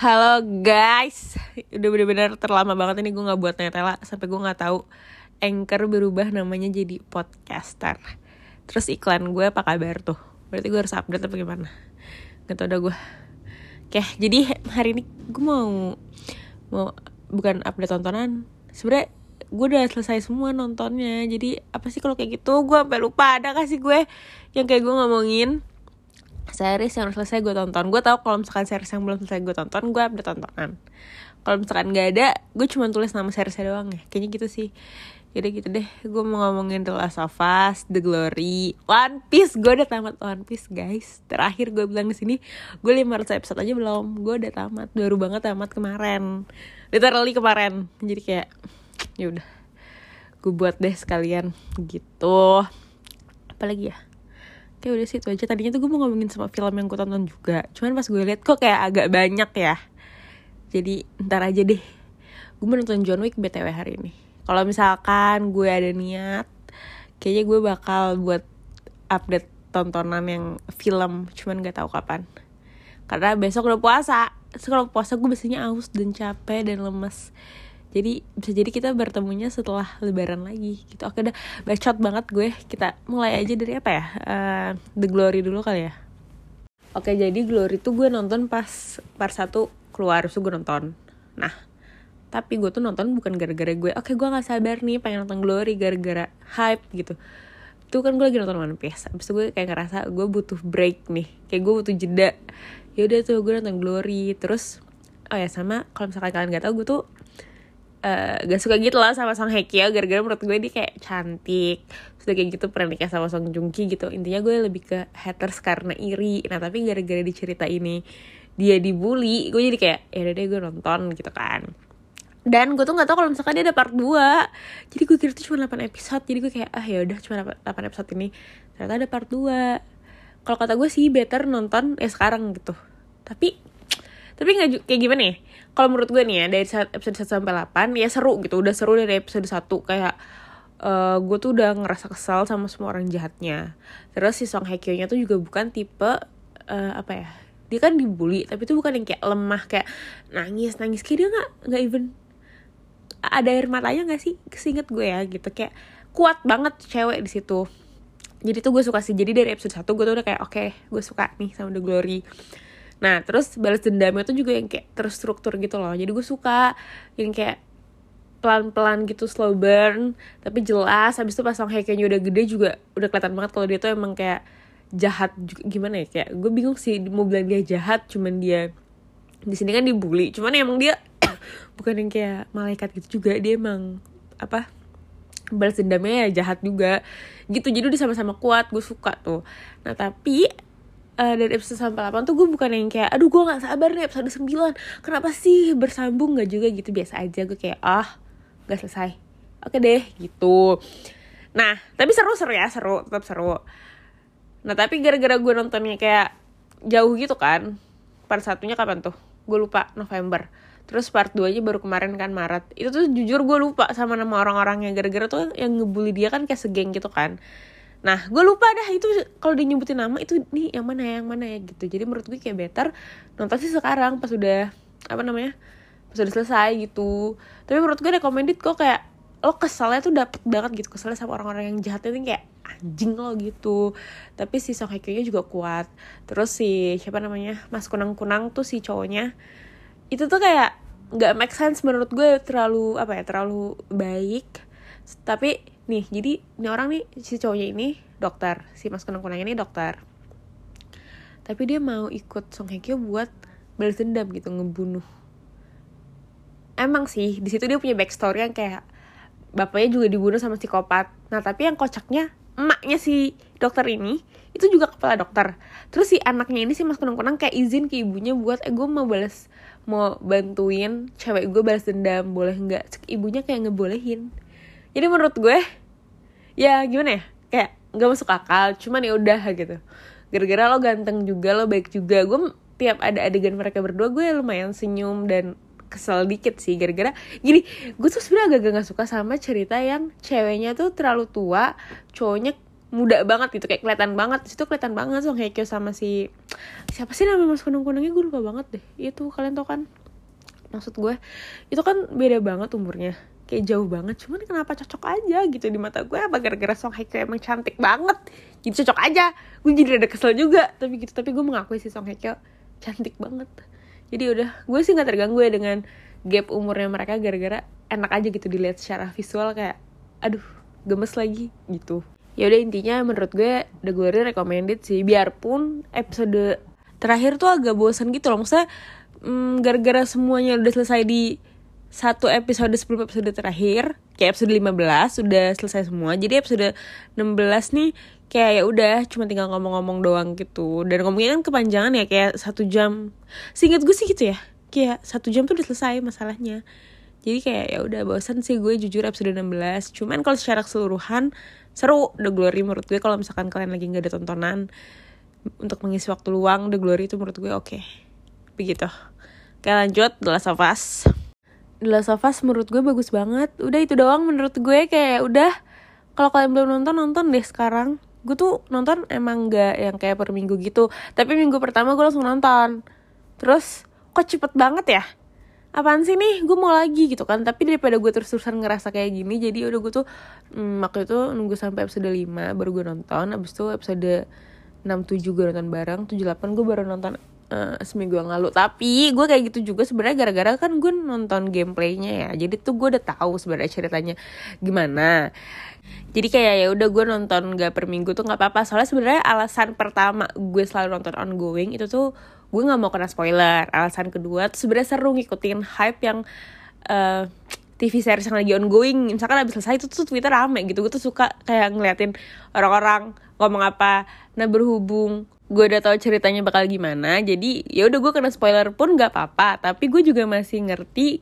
Halo guys, udah bener-bener terlama banget ini gue nggak buat netela sampai gue nggak tahu anchor berubah namanya jadi podcaster. Terus iklan gue apa kabar tuh? Berarti gue harus update apa gimana? Gak tau udah gue. Oke, jadi hari ini gue mau mau bukan update tontonan. Sebenernya gue udah selesai semua nontonnya. Jadi apa sih kalau kayak gitu? Gue sampai lupa ada kasih gue yang kayak gue ngomongin series yang selesai gue tonton. Gue tau kalau misalkan series yang belum selesai gue tonton gue update tontonan. Kalau misalkan gak ada gue cuma tulis nama seriesnya doang ya. Kayaknya gitu sih. Yaudah gitu deh gue mau ngomongin The Last of Us, The Glory, One Piece. Gue udah tamat One Piece guys. Terakhir gue bilang di sini gue 500 episode aja belum. Gue udah tamat baru banget tamat kemarin. Literally kemarin. Jadi kayak ya udah. Gue buat deh sekalian. Gitu. Apalagi ya kayak udah sih itu aja. Tadinya tuh gue mau ngomongin sama film yang gue tonton juga. Cuman pas gue liat kok kayak agak banyak ya. Jadi ntar aja deh. Gue nonton John Wick btw hari ini. Kalau misalkan gue ada niat kayaknya gue bakal buat update tontonan yang film. Cuman gak tahu kapan. Karena besok udah puasa. Kalau puasa gue biasanya aus dan capek dan lemes jadi bisa jadi kita bertemunya setelah lebaran lagi gitu. Oke udah bacot banget gue. Kita mulai aja dari apa ya? Uh, The Glory dulu kali ya. Oke jadi Glory tuh gue nonton pas part satu keluar terus gue nonton. Nah tapi gue tuh nonton bukan gara-gara gue. Oke gue nggak sabar nih pengen nonton Glory gara-gara hype gitu. Itu kan gue lagi nonton One Piece. Abis itu gue kayak ngerasa gue butuh break nih. Kayak gue butuh jeda. Ya udah tuh gue nonton Glory. Terus oh ya sama kalau misalkan kalian gak tau gue tuh uh, gak suka gitu lah sama Song Hye Kyo. Gara-gara menurut gue dia kayak cantik. Sudah kayak gitu pernah nikah sama Song Joong Ki gitu. Intinya gue lebih ke haters karena iri. Nah tapi gara-gara di cerita ini dia dibully gue jadi kayak ya udah deh gue nonton gitu kan. Dan gue tuh nggak tau kalau misalkan dia ada part 2 jadi gue kira itu cuma 8 episode. Jadi gue kayak ah ya udah cuma 8 episode ini. Ternyata ada part 2 kalau kata gue sih better nonton ya sekarang gitu. Tapi tapi nggak kayak gimana ya? Kalau menurut gue nih ya dari episode 1 sampai 8 ya seru gitu. Udah seru dari episode 1 kayak uh, gue tuh udah ngerasa kesal sama semua orang jahatnya. Terus si Song Hye Kyo nya tuh juga bukan tipe uh, apa ya dia kan dibully tapi tuh bukan yang kayak lemah kayak nangis nangis. Kayak dia nggak nggak even ada air matanya nggak sih? Kesinget gue ya gitu. Kayak kuat banget cewek di situ. Jadi tuh gue suka sih. Jadi dari episode 1 gue tuh udah kayak oke okay, gue suka nih sama The Glory Nah terus balas dendamnya tuh juga yang kayak terstruktur gitu loh. Jadi gue suka yang kayak pelan-pelan gitu slow burn Tapi jelas. Habis itu pas Song Hye udah gede juga Udah kelihatan banget kalau dia tuh emang kayak jahat juga, gimana ya? Kayak gue bingung sih mau bilang dia jahat cuman dia di sini kan dibully. Cuman emang dia bukan yang kayak malaikat gitu juga. Dia emang apa balas dendamnya ya jahat juga. Gitu. Jadi udah sama-sama kuat gue suka tuh. Nah tapi uh, dari episode sampai 8 tuh gue bukan yang kayak aduh gue gak sabar nih episode 9 kenapa sih bersambung? Gak juga gitu biasa aja. Gue kayak ah gak selesai. Oke deh gitu. Nah tapi seru seru ya seru tetap seru. Nah tapi gara-gara gue nontonnya kayak jauh gitu kan part satunya kapan tuh? Gue lupa November. Terus part 2 nya baru kemarin kan Maret. Itu tuh jujur gue lupa sama nama orang-orangnya gara-gara tuh yang ngebully dia kan kayak segeng gitu kan Nah, gue lupa dah itu kalau dia nyebutin nama itu nih yang mana ya, yang mana ya gitu. Jadi menurut gue kayak better nonton sih sekarang pas udah apa namanya? Pas udah selesai gitu. Tapi menurut gue recommended kok kayak lo keselnya tuh dapet banget gitu keselnya sama orang-orang yang jahatnya tuh kayak anjing lo gitu tapi si Song Hye nya juga kuat terus si siapa namanya Mas Kunang Kunang tuh si cowoknya itu tuh kayak nggak make sense menurut gue terlalu apa ya terlalu baik tapi nih jadi ini orang nih si cowoknya ini dokter si mas kunang kunang ini dokter. Tapi dia mau ikut Song Hye Kyo buat balas dendam gitu ngebunuh. Emang sih di situ dia punya backstory yang kayak bapaknya juga dibunuh sama psikopat. Nah tapi yang kocaknya emaknya si dokter ini itu juga kepala dokter. Terus si anaknya ini si mas kunang kunang kayak izin ke ibunya buat eh gue mau balas mau bantuin cewek gue balas dendam boleh nggak? Ibunya kayak ngebolehin. Jadi menurut gue ya gimana ya? Kayak nggak masuk akal cuman ya udah gitu. Gara-gara lo ganteng juga lo baik juga. Gue tiap ada adegan mereka berdua gue lumayan senyum dan kesel dikit sih. Gara-gara gini gue tuh sebenarnya agak gak suka sama cerita yang ceweknya tuh terlalu tua cowoknya muda banget gitu kayak kelihatan banget. Situ kelihatan banget Song Hye sama si siapa sih nama mas kunung kunungnya gue lupa banget deh. Itu kalian tau kan? Maksud gue itu kan beda banget umurnya kayak jauh banget. Cuman kenapa cocok aja gitu di mata gue? Apa gara-gara Song Hye Kyo emang cantik banget? Jadi cocok aja. Gue jadi ada kesel juga. Tapi gitu tapi gue mengakui si Song Hye Kyo cantik banget. Jadi udah gue sih nggak terganggu ya dengan gap umurnya mereka gara-gara enak aja gitu dilihat secara visual kayak aduh gemes lagi gitu. Ya udah intinya menurut gue The Glory recommended sih. Biarpun episode terakhir tuh agak bosan gitu loh. Maksudnya mm, gara-gara semuanya udah selesai di satu episode sebelum episode terakhir kayak episode 15 sudah selesai semua. Jadi episode 16 nih kayak ya udah cuma tinggal ngomong-ngomong doang gitu. Dan ngomongnya kan kepanjangan ya kayak satu jam. Singkat gue sih gitu ya kayak satu jam tuh udah selesai masalahnya. Jadi kayak ya udah bosan sih gue jujur episode 16 cuman kalau secara keseluruhan seru The Glory menurut gue. Kalau misalkan kalian lagi nggak ada tontonan untuk mengisi waktu luang The Glory itu menurut gue oke. Okay. begitu. Oke lanjut The Last of The Last of Us menurut gue bagus banget. Udah itu doang menurut gue kayak udah. Kalau kalian belum nonton nonton deh sekarang. Gue tuh nonton emang gak yang kayak per minggu gitu. Tapi minggu pertama gue langsung nonton. Terus kok cepet banget ya? Apaan sih nih? Gue mau lagi gitu kan. Tapi daripada gue terus-terusan ngerasa kayak gini jadi udah gue tuh hmm, waktu itu nunggu sampai episode 5 baru gue nonton. Abis itu episode 6 7 gue nonton bareng 7 8 gue baru nonton uh, seminggu yang lalu. Tapi gue kayak gitu juga sebenarnya gara-gara kan gue nonton gameplaynya ya. Jadi tuh gue udah tahu sebenarnya ceritanya gimana. Jadi kayak ya udah gue nonton gak per minggu tuh nggak apa-apa. Soalnya sebenarnya alasan pertama gue selalu nonton ongoing itu tuh gue nggak mau kena spoiler. Alasan kedua tuh sebenarnya seru ngikutin hype yang uh, eh, TV series yang lagi ongoing. Misalkan abis selesai itu tuh Twitter rame gitu. Gue tuh suka kayak ngeliatin orang-orang ngomong apa nah berhubung gue udah tahu ceritanya bakal gimana jadi ya udah gue kena spoiler pun nggak apa-apa tapi gue juga masih ngerti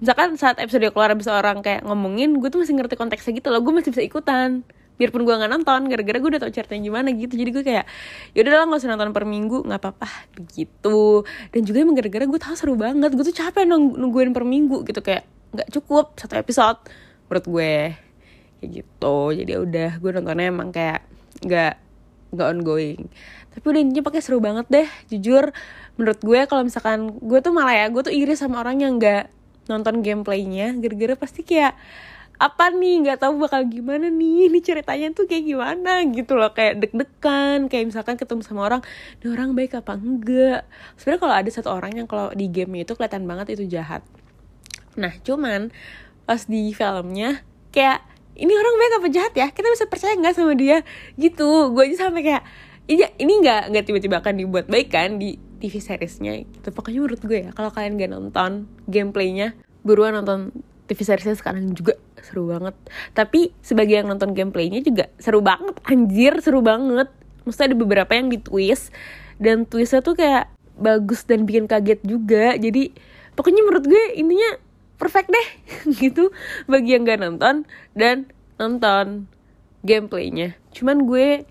misalkan saat episode keluar bisa orang kayak ngomongin gue tuh masih ngerti konteksnya gitu loh gue masih bisa ikutan. Biarpun gue nggak nonton gara-gara gue udah tau ceritanya gimana gitu jadi gue kayak ya udah lah nggak usah nonton per minggu nggak apa-apa begitu. Dan juga emang gara-gara gue tau seru banget gue tuh capek nung nungguin per minggu gitu kayak nggak cukup satu episode menurut gue. Kayak gitu jadi ya udah gue nontonnya emang kayak nggak nggak ongoing tapi udah intinya pakai seru banget deh jujur. Menurut gue kalau misalkan gue tuh malah ya gue tuh iri sama orang yang nggak nonton gameplaynya. Gara-gara pasti kayak apa nih? Nggak tahu bakal gimana nih? Ini ceritanya tuh kayak gimana? Gitu loh kayak deg-degan. Kayak misalkan ketemu sama orang ini orang baik apa enggak? Sebenarnya kalau ada satu orang yang kalau di game itu kelihatan banget itu jahat. Nah cuman pas di filmnya kayak ini orang baik apa jahat ya? Kita bisa percaya nggak sama dia? Gitu. Gue aja sampai kayak ini ini nggak nggak tiba-tiba akan dibuat baik kan di TV seriesnya gitu. Pokoknya menurut gue ya kalau kalian gak nonton gameplaynya buruan nonton TV seriesnya sekarang juga seru banget. Tapi sebagai yang nonton gameplaynya juga seru banget anjir seru banget. Maksudnya ada beberapa yang di twist dan twistnya tuh kayak bagus dan bikin kaget juga. Jadi pokoknya menurut gue intinya perfect deh gitu bagi yang gak nonton dan nonton gameplaynya. Cuman gue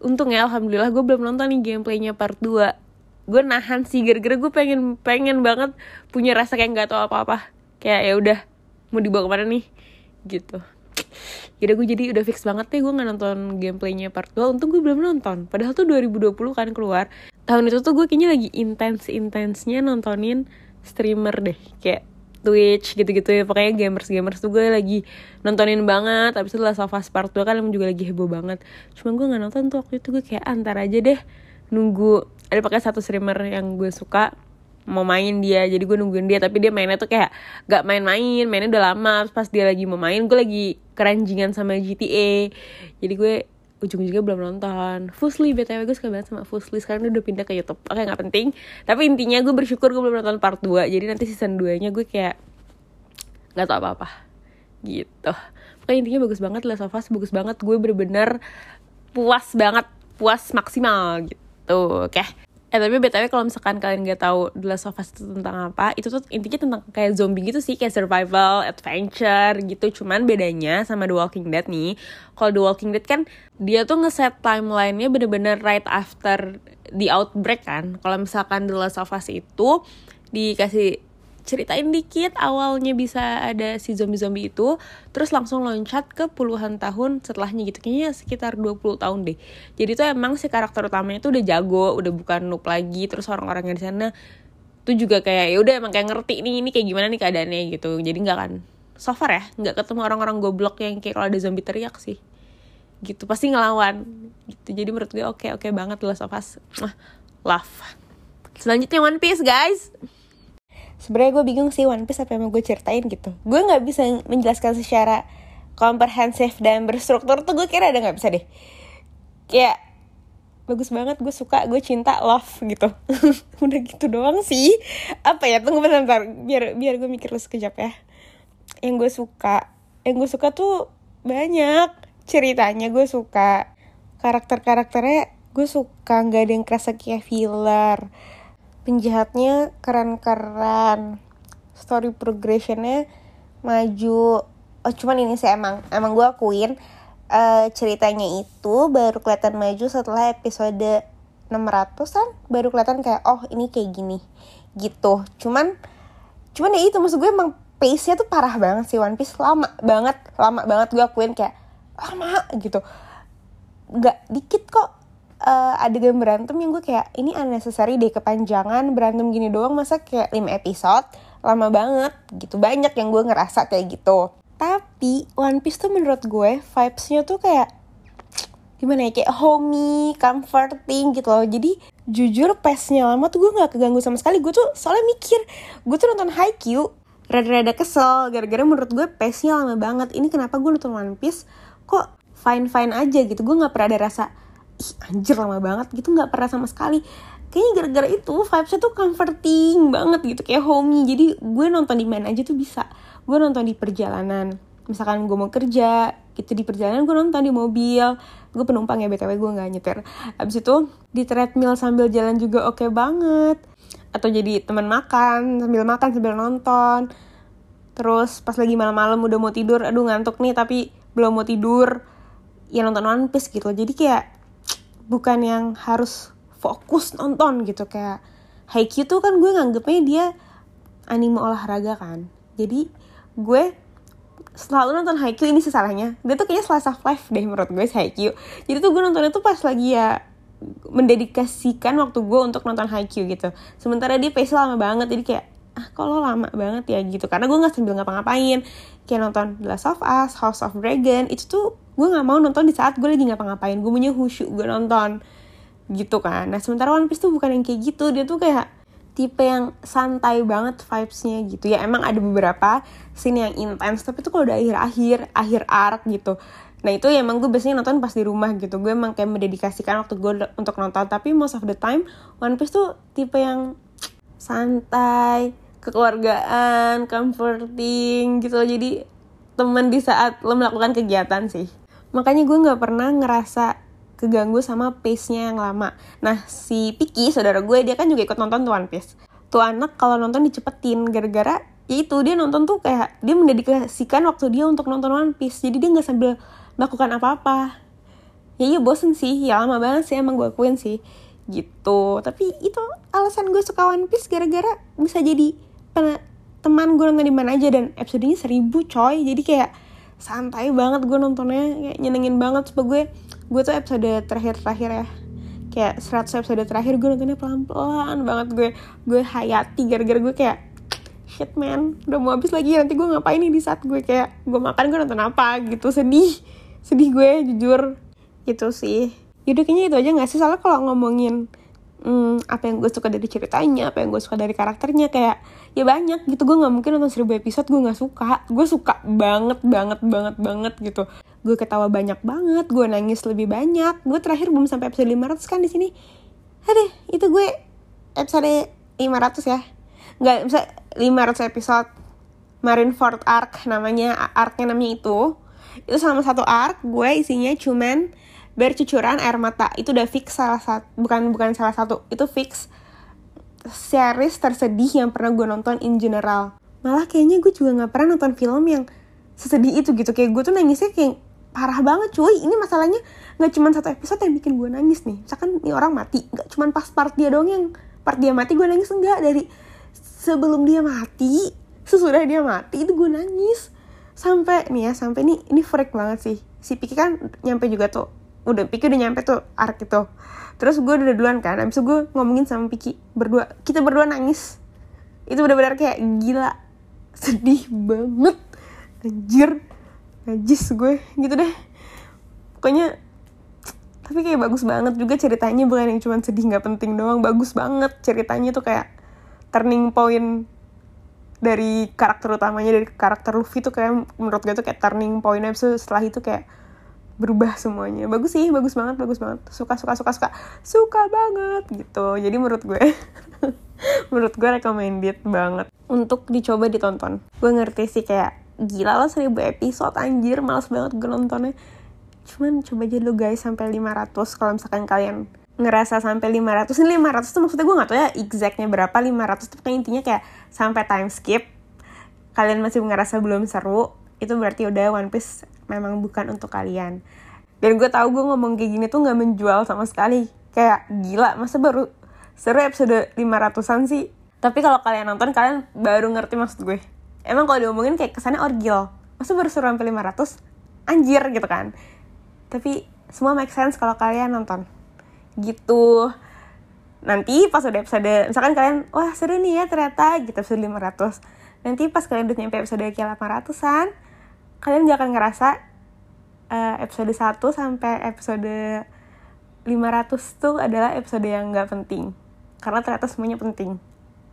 untung ya alhamdulillah gue belum nonton nih gameplaynya part 2 gue nahan sih gara-gara gue pengen pengen banget punya rasa kayak nggak tahu apa-apa. Kayak ya udah mau dibawa ke mana nih? Gitu. Yaudah gue jadi udah fix banget deh gue gak nonton gameplaynya part 2 Untung gue belum nonton. Padahal tuh 2020 kan keluar. Tahun itu tuh gue kayaknya lagi intens-intensnya nontonin streamer deh. Kayak Twitch gitu-gitu ya. Pokoknya gamers-gamers tuh gue lagi nontonin banget. Abis itu Last of Us part 2 kan emang juga lagi heboh banget. Cuman gue gak nonton tuh waktu itu. Gue kayak antar aja deh Nunggu. Ada pakai satu streamer yang gue suka mau main dia. Jadi gue nungguin dia. Tapi dia mainnya tuh kayak gak main-main. Mainnya udah lama. Pas dia lagi mau main gue lagi keranjingan sama GTA jadi gue ujung-ujungnya belum nonton. Fusli btw gue suka banget sama Fusli sekarang udah pindah ke YouTube. Oke nggak penting. Tapi intinya gue bersyukur gue belum nonton part 2 jadi nanti season 2 nya gue kayak nggak tau apa-apa. Gitu. Pokoknya intinya bagus banget Last of Us bagus banget. Gue bener-bener puas banget. Puas maksimal gitu. Oke. okay. Eh tapi btw kalau misalkan kalian gak tahu The Last of Us itu tentang apa, itu tuh intinya tentang kayak zombie gitu sih, kayak survival, adventure gitu. Cuman bedanya sama The Walking Dead nih, kalau The Walking Dead kan dia tuh ngeset timelinenya bener-bener right after the outbreak kan. Kalau misalkan The Last of Us itu dikasih ceritain dikit awalnya bisa ada si zombie-zombie itu terus langsung loncat ke puluhan tahun setelahnya gitu. Kayaknya sekitar 20 tahun deh. Jadi tuh emang si karakter utamanya tuh udah jago udah bukan noob lagi terus orang-orang yang di sana tuh juga kayak ya udah emang kayak ngerti nih ini kayak gimana nih keadaannya gitu. Jadi nggak kan so far ya nggak ketemu orang-orang goblok yang kayak kalau ada zombie teriak sih. Gitu pasti ngelawan. Gitu jadi menurut gue oke oke banget Last of Us love selanjutnya One Piece guys sebenarnya gue bingung sih One Piece apa yang mau gue ceritain gitu. Gue nggak bisa menjelaskan secara komprehensif dan berstruktur tuh gue kira ada nggak bisa deh. Kayak bagus banget gue suka gue cinta love gitu. Udah gitu doang sih. Apa ya tunggu bentar, bentar. biar biar gue mikir lu sekejap ya. Yang gue suka yang gue suka tuh banyak. Ceritanya gue suka. Karakter karakternya gue suka. Nggak ada yang kerasa kayak filler penjahatnya keren-keren. Story progressionnya maju. Oh cuman ini sih emang emang gue akuin uh, ceritanya itu baru kelihatan maju setelah episode 600an baru kelihatan kayak oh ini kayak gini. Gitu. Cuman cuman ya itu maksud gue emang pace nya tuh parah banget sih One Piece. Lama banget lama banget gue akuin kayak lama gitu. Nggak dikit kok uh, adegan berantem yang gue kayak ini unnecessary deh kepanjangan berantem gini doang masa kayak 5 episode lama banget gitu banyak yang gue ngerasa kayak gitu tapi One Piece tuh menurut gue vibesnya tuh kayak gimana ya kayak homey, comforting gitu loh. Jadi jujur pesnya lama tuh gue nggak keganggu sama sekali. Gue tuh soalnya mikir, gue tuh nonton Haikyuu rada-rada kesel gara-gara menurut gue pesnya lama banget. Ini kenapa gue nonton One Piece kok fine fine aja gitu. Gue nggak pernah ada rasa anjir lama banget gitu. Nggak pernah sama sekali. Kayaknya gara-gara itu vibesnya tuh comforting banget gitu kayak homey. Jadi gue nonton di mana aja tuh bisa. Gue nonton di perjalanan. Misalkan gue mau kerja gitu di perjalanan gue nonton di mobil. Gue penumpang ya btw gue nggak nyetir. Abis itu di treadmill sambil jalan juga oke okay banget. Atau jadi teman makan sambil makan sambil nonton. Terus pas lagi malam-malam udah mau tidur aduh ngantuk nih tapi belum mau tidur. Ya nonton One Piece gitu. Jadi kayak bukan yang harus fokus nonton gitu kayak Haikyuu tuh kan gue nganggepnya dia anime olahraga kan. Jadi gue selalu nonton Haikyuu ini sih salahnya. Dia tuh kayaknya slice of life deh menurut gue Haikyuu. Jadi tuh gue nontonnya tuh pas lagi ya mendedikasikan waktu gue untuk nonton Haikyuu gitu. Sementara dia pace lama banget jadi kayak ah kalau lama banget ya? gitu. Karena gue nggak sambil ngapa-ngapain. Kayak nonton The Last of Us, House of Dragon itu tuh gue nggak mau nonton di saat gue lagi ngapa-ngapain. Gue punya khusyuk gue nonton. Gitu kan. Nah sementara One Piece tuh bukan yang kayak gitu. Dia tuh kayak tipe yang santai banget vibesnya gitu. Ya emang ada beberapa scene yang intens tapi tuh kalau udah akhir-akhir akhir arc gitu. Nah itu ya emang gue biasanya nonton pas di rumah gitu. Gue emang kayak mendedikasikan waktu gue untuk nonton. Tapi most of the time One Piece tuh tipe yang santai kekeluargaan comforting gitu. Jadi temen di saat lo melakukan kegiatan sih makanya gue nggak pernah ngerasa keganggu sama pace-nya yang lama. Nah, si Piki, saudara gue, dia kan juga ikut nonton tuh One Piece. Tuh anak kalau nonton dicepetin, gara-gara ya itu dia nonton tuh kayak dia mendedikasikan waktu dia untuk nonton One Piece. Jadi dia nggak sambil melakukan apa-apa. Ya iya bosen sih, ya lama banget sih emang gue akuin sih. Gitu. Tapi itu alasan gue suka One Piece gara-gara bisa jadi teman gue nonton di mana aja dan episodenya seribu coy. Jadi kayak santai banget gue nontonnya kayak nyenengin banget. Supaya gue gue tuh episode terakhir-terakhir ya kayak 100 episode terakhir gue nontonnya pelan-pelan banget. Gue gue hayati gara-gara gue kayak shit man udah mau habis lagi nanti gue ngapain nih di saat gue kayak gue makan gue nonton apa? Gitu. Sedih sedih gue jujur. Gitu sih. Yaudah kayaknya itu aja gak sih? Soalnya kalau ngomongin hmm, apa yang gue suka dari ceritanya apa yang gue suka dari karakternya kayak ya banyak gitu. Gue nggak mungkin nonton seribu episode gue nggak suka. Gue suka banget banget banget banget gitu. Gue ketawa banyak banget gue nangis lebih banyak. Gue terakhir belum sampai episode 500 kan di sini. Ada itu gue episode 500 ya. Nggak bisa 500 episode Marineford Arc namanya arcnya namanya itu. Itu sama satu arc gue isinya cuman bercucuran air mata itu udah fix salah satu bukan bukan salah satu itu fix series tersedih yang pernah gue nonton in general. Malah kayaknya gue juga nggak pernah nonton film yang sesedih itu gitu. Kayak gue tuh nangisnya kayak parah banget cuy. Ini masalahnya nggak cuma satu episode yang bikin gue nangis nih. Misalkan nih orang mati nggak cuma pas part dia doang yang part dia mati gue nangis enggak. Dari sebelum dia mati sesudah dia mati itu gue nangis. Sampai nih ya sampai nih ini freak banget sih. Si Piki kan nyampe juga tuh udah Piki udah nyampe tuh arc itu. Terus gue udah duluan kan abis itu gue ngomongin sama Piki berdua. Kita berdua nangis. Itu benar-benar kayak gila. Sedih banget. Anjir. Najis gue. Gitu deh. Pokoknya tapi kayak bagus banget juga ceritanya. Bukan yang cuma sedih nggak penting doang. Bagus banget ceritanya tuh kayak turning point dari karakter utamanya dari karakter Luffy tuh kayak menurut gue tuh kayak turning point abis setelah itu kayak berubah semuanya. Bagus sih bagus banget bagus banget. Suka suka suka suka. Suka banget gitu. Jadi menurut gue menurut gue recommended banget. Untuk dicoba ditonton. Gue ngerti sih kayak gila lo seribu episode anjir males banget gue nontonnya. Cuman coba aja lo guys sampai 500 kalau misalkan kalian ngerasa sampai 500 ini 500 tuh maksudnya gue gak tau ya exactnya berapa 500 tuh intinya kayak sampai time skip. Kalian masih ngerasa belum seru itu berarti udah One Piece memang bukan untuk kalian. Dan gue tahu gue ngomong kayak gini tuh nggak menjual sama sekali. Kayak gila masa baru seru episode 500an sih? Tapi kalau kalian nonton kalian baru ngerti maksud gue. Emang kalau diomongin kayak kesannya orgil. Masa baru seru sampai 500 anjir gitu kan. Tapi semua make sense kalau kalian nonton. Gitu. Nanti pas udah episode misalkan kalian wah seru nih ya ternyata gitu episode 500 nanti pas kalian udah nyampe episode kayak 800an kalian akan ngerasa uh, episode 1 sampai episode 500 tuh adalah episode yang gak penting. Karena ternyata semuanya penting.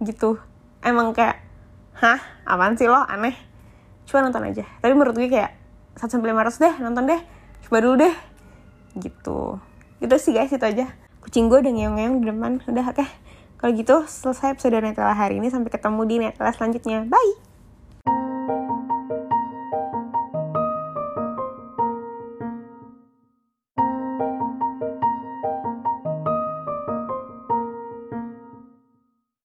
Gitu. Emang kayak hah? Apaan sih lo? Aneh. Cuma nonton aja. Tapi menurut gue kayak 1 sampai 500 deh nonton deh. Coba dulu deh. Gitu. Gitu sih guys itu aja. Kucing gue udah ngeong-ngeong di depan. Udah oke. Okay. kalau gitu selesai episode Netela hari ini. Sampai ketemu di Netela selanjutnya. Bye